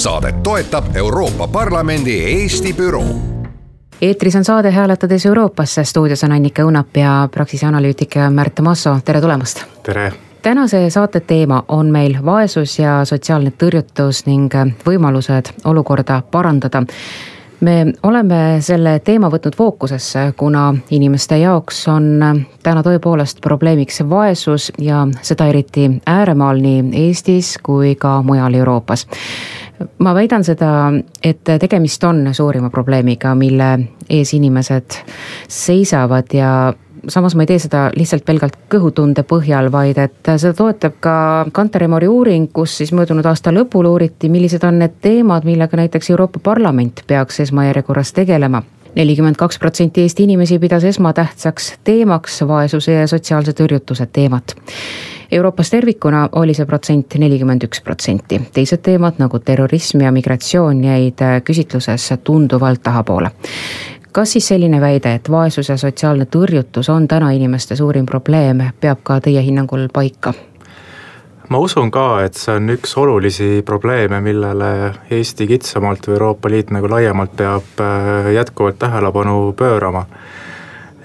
Saadet toetab Euroopa Parlamendi Eesti büroo eetris on saade Hääletades Euroopasse, stuudios on Annika Õunap ja Praxise analüütik Märt Masso, tere tulemast. tere tänase saate teema on meil vaesus ja sotsiaalne tõrjutus ning võimalused olukorda parandada me oleme selle teema võtnud fookusesse, kuna inimeste jaoks on täna tõepoolest probleemiks vaesus ja seda eriti ääremaal nii Eestis kui ka mujal Euroopas. Ma väidan seda, et tegemist on suurima probleemiga, mille ees inimesed seisavad ja samas ma ei tee seda lihtsalt pelgalt kõhutunde põhjal, vaid et seda toetab ka Kanter Emori uuring, kus siis möödunud aasta lõpul uuriti, millised on need teemad, millega näiteks Euroopa Parlament peaks esmajärjekorras tegelema nelikümmend kaks protsenti Eesti inimesi pidas esmatähtsaks teemaks vaesuse ja sotsiaalse tõrjutuse teemat. Euroopas tervikuna oli see protsent nelikümmend üks protsenti, teised teemad nagu terrorism ja migratsioon jäid küsitluses tunduvalt tahapoole kas siis selline väide, et vaesus ja sotsiaalne tõrjutus on täna inimeste suurim probleem, peab ka teie hinnangul paika? Ma usun ka, et see on üks olulisi probleeme, millele Eesti kitsamalt või Euroopa Liit nagu laiemalt peab äh, jätkuvalt tähelepanu pöörama.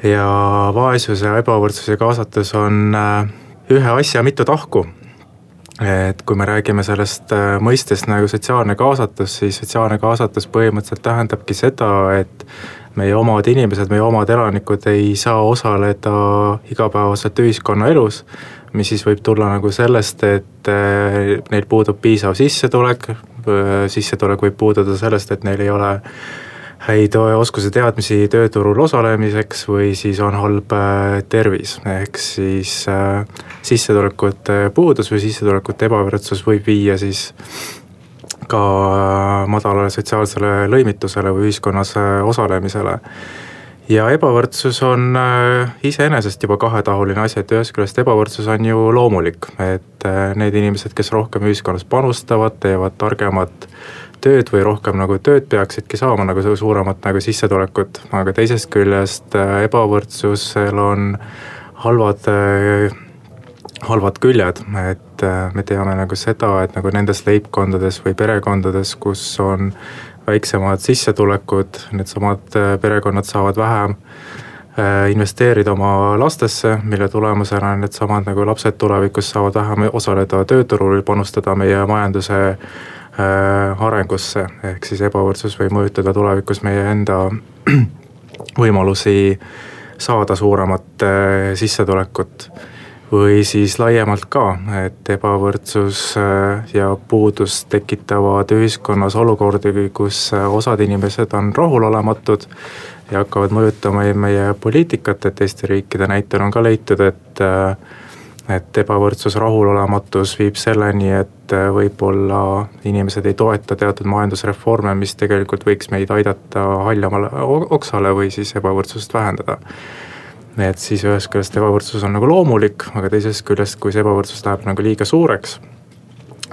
ja vaesus ja ebavõrdsus ja kaasatus on äh, ühe asja mitu tahku et kui me räägime sellest äh, mõistest nagu sotsiaalne kaasatus, siis sotsiaalne kaasatus põhimõtteliselt tähendabki seda, et meie omad inimesed, meie omad elanikud ei saa osaleda igapäevaselt ühiskonnaelus, mis siis võib tulla nagu sellest, et eh, neil puudub piisav sissetulek, sissetulek võib puududa sellest, et neil ei ole häid oskusi-teadmisi tööturul osalemiseks või siis on halb eh, tervis, ehk siis äh, sissetulekute puudus või sissetulekute ebavõrdsus võib viia siis ka madalale sotsiaalsele lõimitusele või ühiskonnas äh, osalemisele. Ja ebavõrdsus on äh, iseenesest juba kahetahuline asi, et ühest küljest ebavõrdsus on ju loomulik, et äh, need inimesed, kes rohkem ühiskonnas panustavad, teevad targemat tööd või rohkem nagu tööd peaksidki saama nagu suuremat nagu sissetulekut, aga teisest küljest ebavõrdsusel on halvad halvad küljed, et äh, me teame nagu seda, et nagu nendes leibkondades või perekondades, kus on väiksemad sissetulekud, needsamad äh, perekonnad saavad vähem äh, investeerida oma lastesse, mille tulemusena needsamad nagu lapsed tulevikus saavad vähem osaleda tööturul, panustada meie majanduse arengusse, ehk siis ebavõrdsus võib mõjutada tulevikus meie enda võimalusi saada suuremat sissetulekut või siis laiemalt ka, et ebavõrdsus äh, ja puudus tekitavad ühiskonnas olukordi, kus äh, osad inimesed on rahulolematud ja hakkavad mõjutama meie poliitikat, et teiste riikide näitel on ka leitud, et äh, et ebavõrdsus, rahulolematus viib selleni, et võib-olla inimesed ei toeta teatud majandusreforme, mis tegelikult võiks meid aidata haljamale oksale või siis ebavõrdsust vähendada et siis ühest küljest ebavõrdsus on nagu loomulik, aga teisest küljest, kui see ebavõrdsus läheb nagu liiga suureks,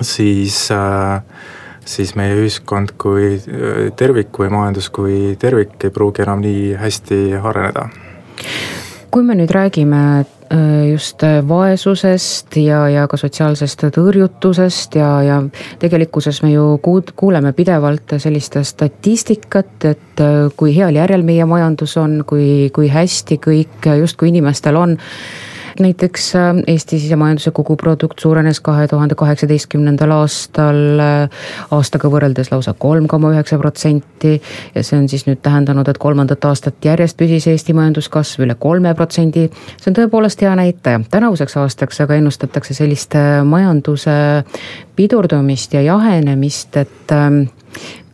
siis äh, siis meie ühiskond kui äh, tervik või majandus kui tervik ei pruugi enam nii hästi areneda. kui me nüüd räägime just äh, vaesusest ja, ja ka sotsiaalsest tõrjutusest ja, ja tegelikkuses me ju kuud-, kuuleme pidevalt sellist statistikat, et äh, kui heal järjel meie majandus on, kui, kui hästi kõik justkui inimestel on näiteks äh, Eesti sisemajanduse koguprodukt suurenes kahe tuhande kaheksateistkümnendal aastal äh, aastaga võrreldes lausa kolm koma üheksa protsenti. ja see on siis nüüd tähendanud, et kolmandat aastat järjest püsis Eesti majanduskasv üle kolme protsendi. see on tõepoolest hea näitaja, tänavuseks aastaks aga ennustatakse sellist äh, majanduse pidurdumist ja jahenemist, et ähm,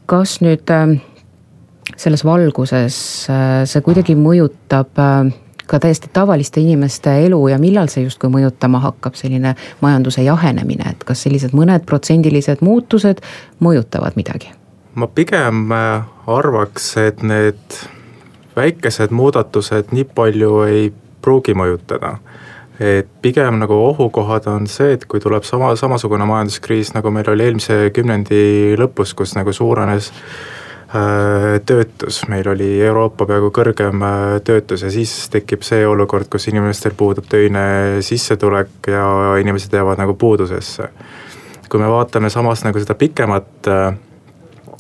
kas nüüd ähm, selles valguses see kuidagi mõjutab ka täiesti tavaliste inimeste elu ja millal see justkui mõjutama hakkab, selline majanduse jahenemine, et kas sellised mõned protsendilised muutused mõjutavad midagi? ma pigem arvaks, et need väikesed muudatused nii palju ei pruugi mõjutada et pigem nagu ohukohad on see, et kui tuleb sama, samasugune majanduskriis, nagu meil oli eelmise kümnendi lõpus, kus nagu suurenes äh, töötus, meil oli Euroopa peaaegu kõrgem äh, töötus ja siis tekib see olukord, kus inimestel puudub töine sissetulek ja inimesed jäävad nagu puudusesse. kui me vaatame samas nagu seda pikemat äh,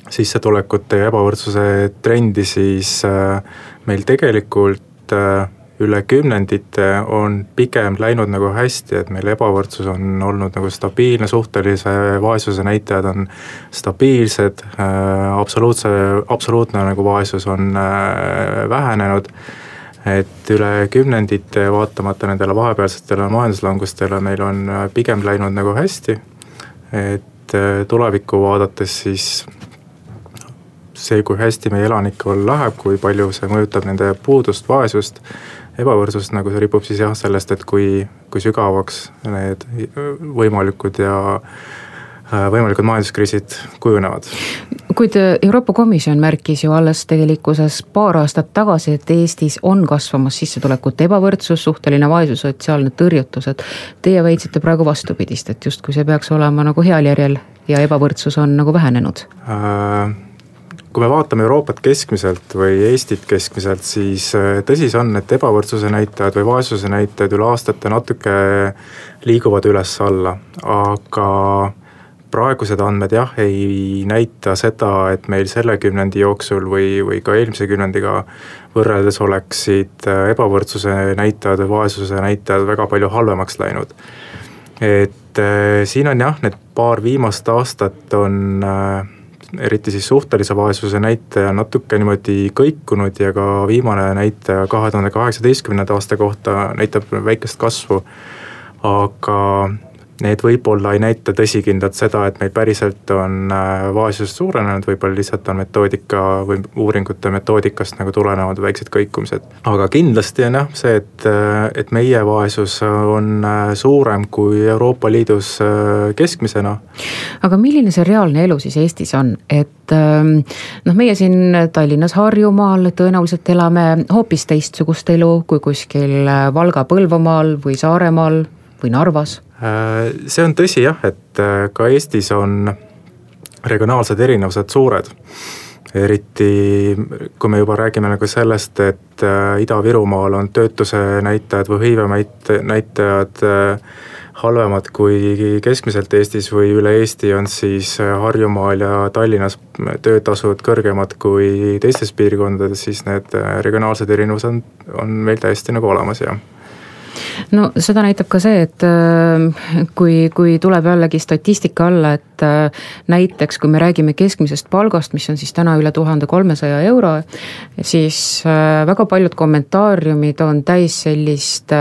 sissetulekute ja ebavõrdsuse trendi, siis meil tegelikult üle kümnendite on pigem läinud nagu hästi, et meil ebavõrdsus on olnud nagu stabiilne, suhtelise vaesuse näitajad on stabiilsed äh,, absoluutse, absoluutne nagu vaesus on äh, vähenenud et üle kümnendite, vaatamata nendele vahepealsetele majanduslangustele, meil on äh, pigem läinud nagu hästi. et tulevikku vaadates siis see, kui hästi meie elanikel läheb, kui palju see mõjutab nende puudust, vaesust ebavõrdsust, nagu see ripub siis jah sellest, et kui, kui sügavaks need võimalikud ja äh, võimalikud majanduskriisid kujunevad. kuid äh, Euroopa Komisjon märkis ju alles tegelikkuses paar aastat tagasi, et Eestis on kasvamas sissetulekute ebavõrdsus, suhteline vaesus, sotsiaalne tõrjutus, et teie väitsite praegu vastupidist, et justkui see peaks olema nagu heal järjel ja ebavõrdsus on nagu vähenenud äh,? Kui me vaatame Euroopat keskmiselt või Eestit keskmiselt, siis äh, tõsi see on, et ebavõrdsuse näitajad või vaesuse näitajad üle aastate natuke liiguvad üles-alla, aga praegused andmed jah, ei näita seda, et meil selle kümnendi jooksul või, või ka eelmise kümnendiga võrreldes oleksid äh, ebavõrdsuse näitajad või vaesuse näitajad väga palju halvemaks läinud. et äh, siin on jah, need paar viimast aastat on eriti siis suhtelise vaesuse näitaja natuke niimoodi kõikunud ja ka viimane näitaja kahe tuhande kaheksateistkümnenda aasta kohta näitab väikest kasvu. aga need võib-olla ei näita tõsikindlalt seda, et meil päriselt on äh, vaesus suurenenud, võib-olla lihtsalt on metoodika või uuringute metoodikast nagu tulenevad väiksed kõikumised. aga kindlasti on jah see, et, äh, et meie vaesus on äh, suurem kui Euroopa Liidus keskmisena. aga milline see reaalne elu siis Eestis on, et ähm, noh, meie siin Tallinnas, Harjumaal tõenäoliselt elame hoopis teistsugust elu kui kuskil Valga, Põlvamaal või Saaremaal või Narvas see on tõsi jah, et äh, ka Eestis on regionaalsed erinevused suured. eriti kui me juba räägime nagu sellest, et äh, Ida-Virumaal on töötuse näitajad või hõive näitajad halvemad kui keskmiselt Eestis või üle Eesti on siis Harjumaal ja Tallinnas töötasud kõrgemad kui teistes piirkondades, siis need regionaalsed erinevused on, on meil täiesti nagu olemas, jah no seda näitab ka see, et äh, kui, kui tuleb jällegi statistika alla, et äh, näiteks kui me räägime keskmisest palgast, mis on siis täna üle tuhande kolmesaja euro, siis äh, väga paljud kommentaariumid on täis sellist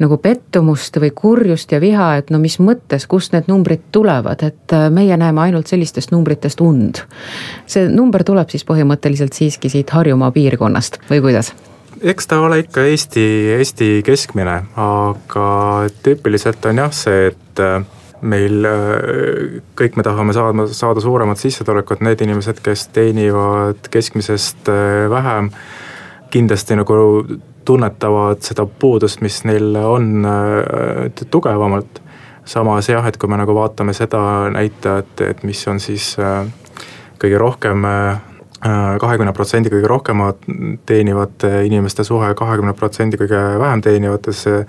nagu pettumust või kurjust ja viha, et no mis mõttes, kust need numbrid tulevad, et meie näeme ainult sellistest numbritest und. see number tuleb siis põhimõtteliselt siiski siit Harjumaa piirkonnast või kuidas? Eks ta ole ikka Eesti, Eesti keskmine, aga tüüpiliselt on jah see, et äh, meil äh, kõik me tahame saada, saada suuremat sissetulekut, need inimesed, kes teenivad keskmisest äh, vähem, kindlasti nagu tunnetavad seda puudust, mis neil on tugevamalt. samas jah, et kui me nagu vaatame seda näitajat, et mis on siis kõige rohkem kahekümne protsendi kõige rohkemat teenivate inimeste suhe kahekümne protsendi kõige vähem teenivatesse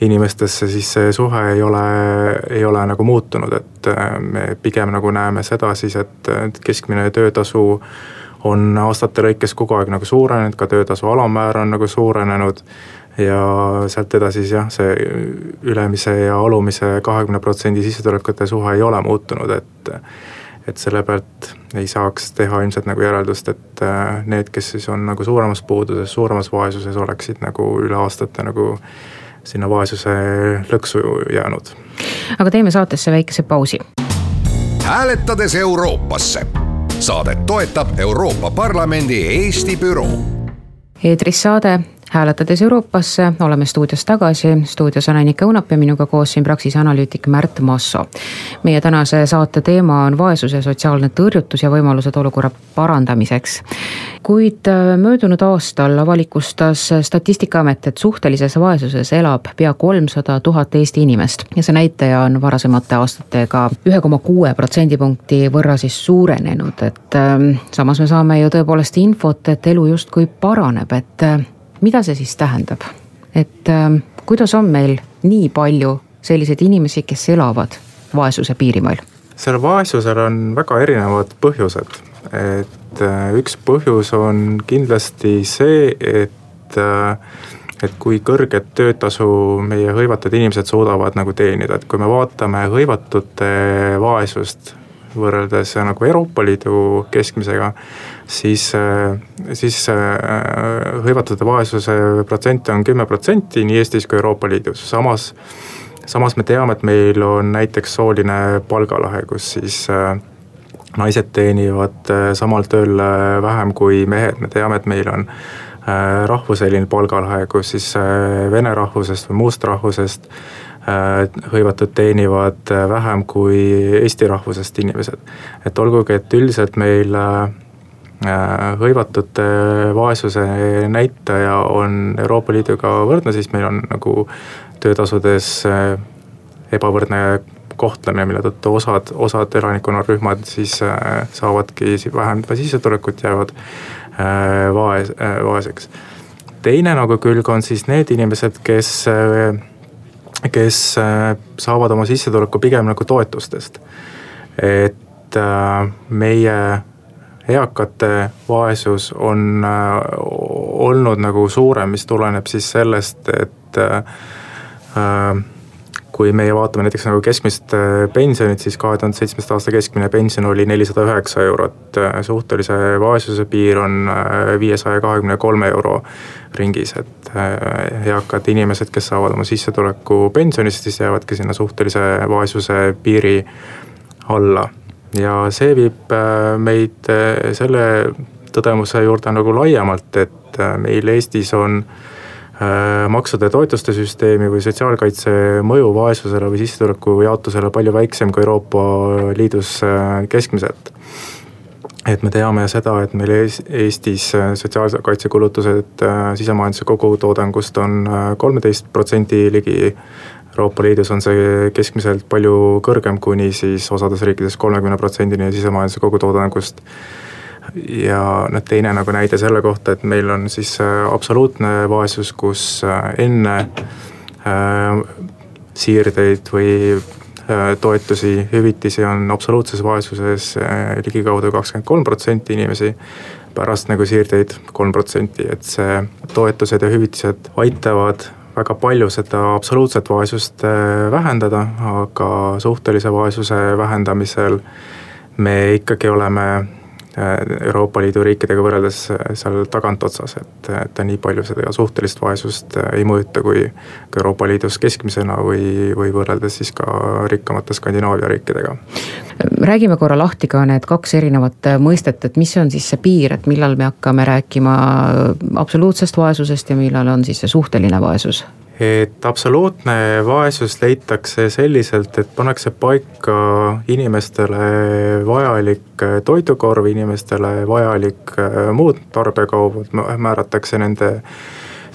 inimestesse, siis see suhe ei ole, ei ole nagu muutunud, et äh, me pigem nagu näeme seda siis, et keskmine töötasu on aastate lõikes kogu aeg nagu suurenenud, ka töötasu alammäär on nagu suurenenud ja sealt edasi siis jah, see ülemise ja alumise kahekümne protsendi sissetulekute suhe ei ole muutunud, et et selle pealt ei saaks teha ilmselt nagu järeldust, et äh, need, kes siis on nagu suuremas puuduses, suuremas vaesuses, oleksid nagu üle aastate nagu sinna vaesuse lõksu jäänud. aga teeme saatesse väikese pausi. hääletades Euroopasse. Saadet toetab Euroopa Parlamendi Eesti büroo eetris saade hääletades Euroopasse oleme stuudios tagasi, stuudios on Annika Õunap ja minuga koos siin Praxise analüütik Märt Masso. meie tänase saate teema on vaesus ja sotsiaalne tõrjutus ja võimalused olukorra parandamiseks. kuid äh, möödunud aastal avalikustas Statistikaamet, et suhtelises vaesuses elab pea kolmsada tuhat Eesti inimest ja see näitaja on varasemate aastatega ühe koma kuue protsendipunkti võrra siis suurenenud, et ähm, samas me saame ju tõepoolest infot, et elu justkui paraneb, et äh, mida see siis tähendab? et äh, kuidas on meil nii palju selliseid inimesi, kes elavad vaesuse piirimail? sellel vaesusel on väga erinevad põhjused, et äh, üks põhjus on kindlasti see, et äh, et kui kõrget töötasu meie hõivatud inimesed suudavad nagu teenida, et kui me vaatame hõivatute vaesust võrreldes nagu Euroopa Liidu keskmisega, siis, siis äh, hõivatute vaesuse protsent on kümme protsenti nii Eestis kui Euroopa Liidus, samas samas me teame, et meil on näiteks sooline palgalõhe, kus siis äh, naised teenivad äh, samal tööl vähem kui mehed, me teame, et meil on rahvuseline palgalõhe, kus siis vene rahvusest või muust rahvusest hõivatud teenivad vähem kui eesti rahvusest inimesed. et olgugi, et üldiselt meil Äh, hõivatute vaesuse näitaja on Euroopa Liiduga võrdne, siis meil on nagu töötasudes äh, ebavõrdne kohtlemine, mille tõttu osad, osad elanikkonnarühmad siis äh, saavadki vähem sissetulekut, jäävad vaes-, vaeseks. teine nagu külg on siis need inimesed, kes, kes saavad oma sissetuleku pigem nagu toetustest. et meie eakate vaesus on äh, olnud nagu suurem, mis tuleneb siis sellest, et äh, kui meie vaatame näiteks nagu keskmist äh, pensionit, siis kahe tuhande seitsmenda aasta keskmine pension oli nelisada üheksa eurot. suhtelise vaesuse piir on viiesaja kahekümne kolme euro ringis, et eakad inimesed, kes saavad oma sissetuleku pensionist, siis jäävadki sinna suhtelise vaesuse piiri alla ja see viib äh, meid äh, selle tõdemuse juurde nagu laiemalt, et äh, meil Eestis on maksude ja toetuste süsteemi või sotsiaalkaitse mõju vaesusele või sissetuleku jaotusele palju väiksem kui Euroopa Liidus keskmiselt. et me teame seda, et meil Eestis sotsiaalkaitsekulutused sisemajanduse kogutoodangust on kolmeteist protsendi ligi Euroopa Liidus on see keskmiselt palju kõrgem, kuni siis osades riikides kolmekümne protsendini sisemajanduse kogutoodangust. ja noh, teine nagu näide selle kohta, et meil on siis äh, absoluutne vaesus, kus äh, enne äh, siirdeid või äh, toetusi, hüvitisi on absoluutses vaesuses äh, ligikaudu kakskümmend kolm protsenti inimesi pärast nagu siirdeid kolm protsenti, et see toetused ja hüvitised aitavad väga palju seda absoluutset vaesust äh, vähendada, aga suhtelise vaesuse vähendamisel me ikkagi oleme äh, Euroopa Liidu riikidega võrreldes äh, seal tagantotsas, et, et ta nii palju seda suhtelist vaesust ei mõjuta kui ka Euroopa Liidus keskmisena või, või võrreldes siis ka rikkamate Skandinaavia riikidega. Räägime korra lahti ka need kaks erinevat mõistet, et mis on siis see piir, et millal me hakkame rääkima absoluutsest vaesusest ja millal on siis see suhteline vaesus? et absoluutne vaesus leitakse selliselt, et pannakse paika inimestele vajalik toidukorv, inimestele vajalik äh, muud tarbekaubad, määratakse nende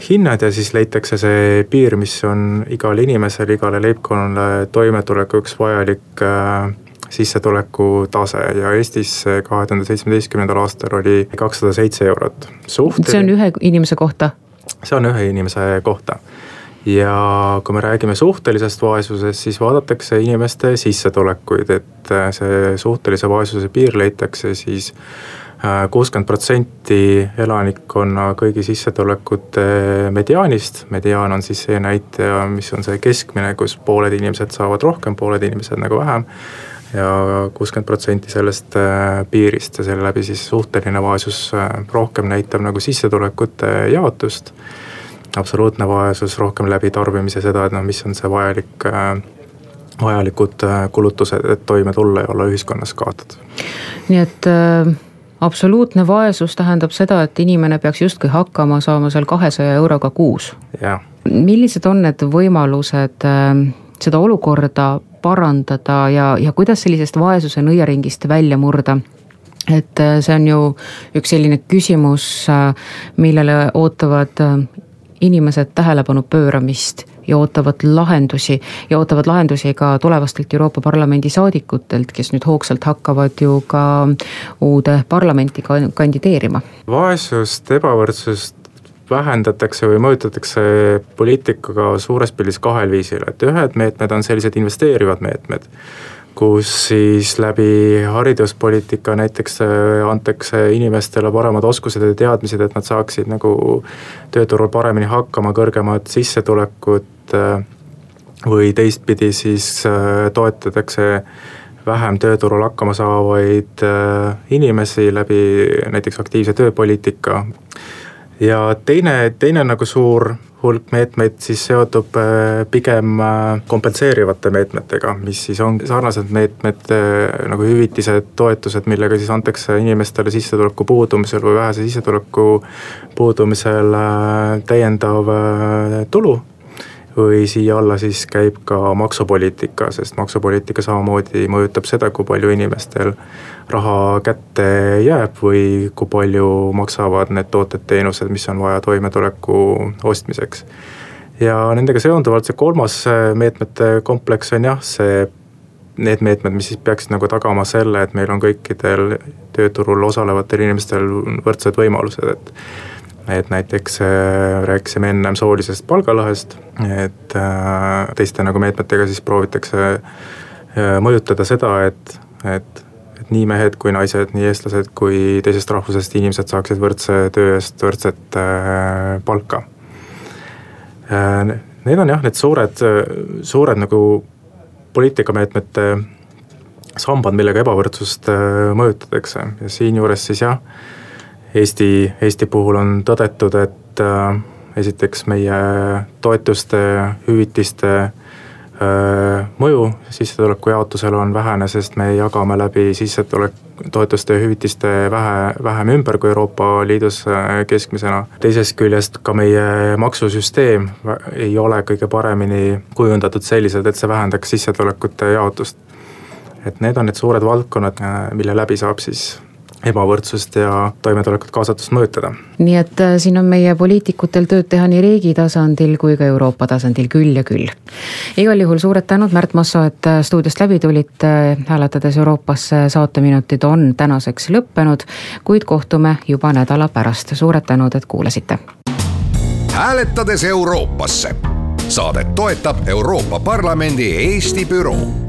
hinnad ja siis leitakse see piir, mis on igal inimesel, igale leibkonnale toimetulekuks vajalik äh, sissetuleku tase ja Eestis kahe tuhande seitsmeteistkümnendal aastal oli kakssada seitse eurot. see on ühe inimese kohta? see on ühe inimese kohta ja kui me räägime suhtelisest vaesusest, siis vaadatakse inimeste sissetulekuid, et äh, see suhtelise vaesuse piir leitakse siis äh, kuuskümmend protsenti elanikkonna kõigi sissetulekute mediaanist, mediaan on siis see näitaja, mis on see keskmine, kus pooled inimesed saavad rohkem, pooled inimesed nagu vähem ja kuuskümmend protsenti sellest äh, piirist ja selle läbi siis suhteline vaesus rohkem näitab nagu sissetulekute jaotust absoluutne vaesus rohkem läbi tarbimise seda, et noh, mis on see vajalik äh, vajalikud äh, kulutused, et toime tulla ja olla ühiskonnas kaotatud. nii et äh, absoluutne vaesus tähendab seda, et inimene peaks justkui hakkama saama seal kahesaja euroga kuus. millised on need võimalused äh, seda olukorda parandada ja, ja kuidas sellisest vaesuse nõiaringist välja murda? et äh, see on ju üks selline küsimus, äh, millele ootavad inimesed tähelepanu pööramist ja ootavad lahendusi ja ootavad lahendusi ka tulevastelt Euroopa Parlamendi saadikutelt, kes nüüd hoogsalt hakkavad ju ka uude parlamenti kandideerima. vaesust, ebavõrdsust vähendatakse või mõjutatakse poliitikaga suures pildis kahel viisil, et ühed meetmed on sellised investeerivad meetmed kus siis läbi hariduspoliitika näiteks äh, antakse inimestele paremad oskused ja teadmised, et nad saaksid nagu tööturul paremini hakkama, kõrgemad sissetulekud. Äh, või teistpidi siis äh, toetatakse vähem tööturul hakkama saavaid inimesi läbi näiteks aktiivse tööpoliitika. Ja teine, teine nagu suur hulk meetmeid siis seondub äh, pigem äh, kompenseerivate meetmetega, mis siis on sarnased meetmed äh, nagu hüvitised, toetused, millega siis antakse inimestele sissetuleku puudumisel või vähese sissetuleku puudumisel täiendav tulu või siia alla siis käib ka maksupoliitika, sest maksupoliitika samamoodi mõjutab seda, kui palju inimestel raha kätte jääb või kui palju maksavad need tooted-teenused, mis on vaja toimetuleku ostmiseks. ja nendega seonduvalt see kolmas meetmete kompleks on jah, see need meetmed, mis siis peaksid nagu tagama selle, et meil on kõikidel tööturul osalevatel inimestel võrdsed võimalused, et et näiteks äh, rääkisime ennem soolisest palgalõhest, et äh, teiste nagu meetmetega siis proovitakse äh, mõjutada seda, et, et et nii mehed kui naised, nii eestlased kui teisest rahvusest inimesed saaksid võrdse töö eest võrdset palka. Need on jah, need suured, suured nagu poliitikameetmete sambad, millega ebavõrdsust mõjutatakse ja siinjuures siis jah Eesti, Eesti puhul on tõdetud, et äh, esiteks meie toetuste, hüvitiste äh, mõju sissetuleku jaotusele on vähene, sest me jagame läbi sissetulek, toetuste ja hüvitiste vähe, vähem ümber kui Euroopa Liidus äh, keskmisena. teisest küljest ka meie maksusüsteem ei ole kõige paremini kujundatud selliselt, et see vähendaks sissetulekute jaotust. et need on need suured valdkonnad, mille läbi saab siis ebavõrdsust ja toimetulekut kaasatust mõjutada. nii et äh, siin on meie poliitikutel tööd teha nii riigi tasandil kui ka Euroopa tasandil küll ja küll. igal juhul suured tänud, Märt Masso, et äh, stuudiost läbi tulite, hääletades Euroopasse saateminutid on tänaseks lõppenud, kuid kohtume juba nädala pärast, suured tänud, et kuulasite. hääletades Euroopasse saadet toetab Euroopa Parlamendi Eesti büroo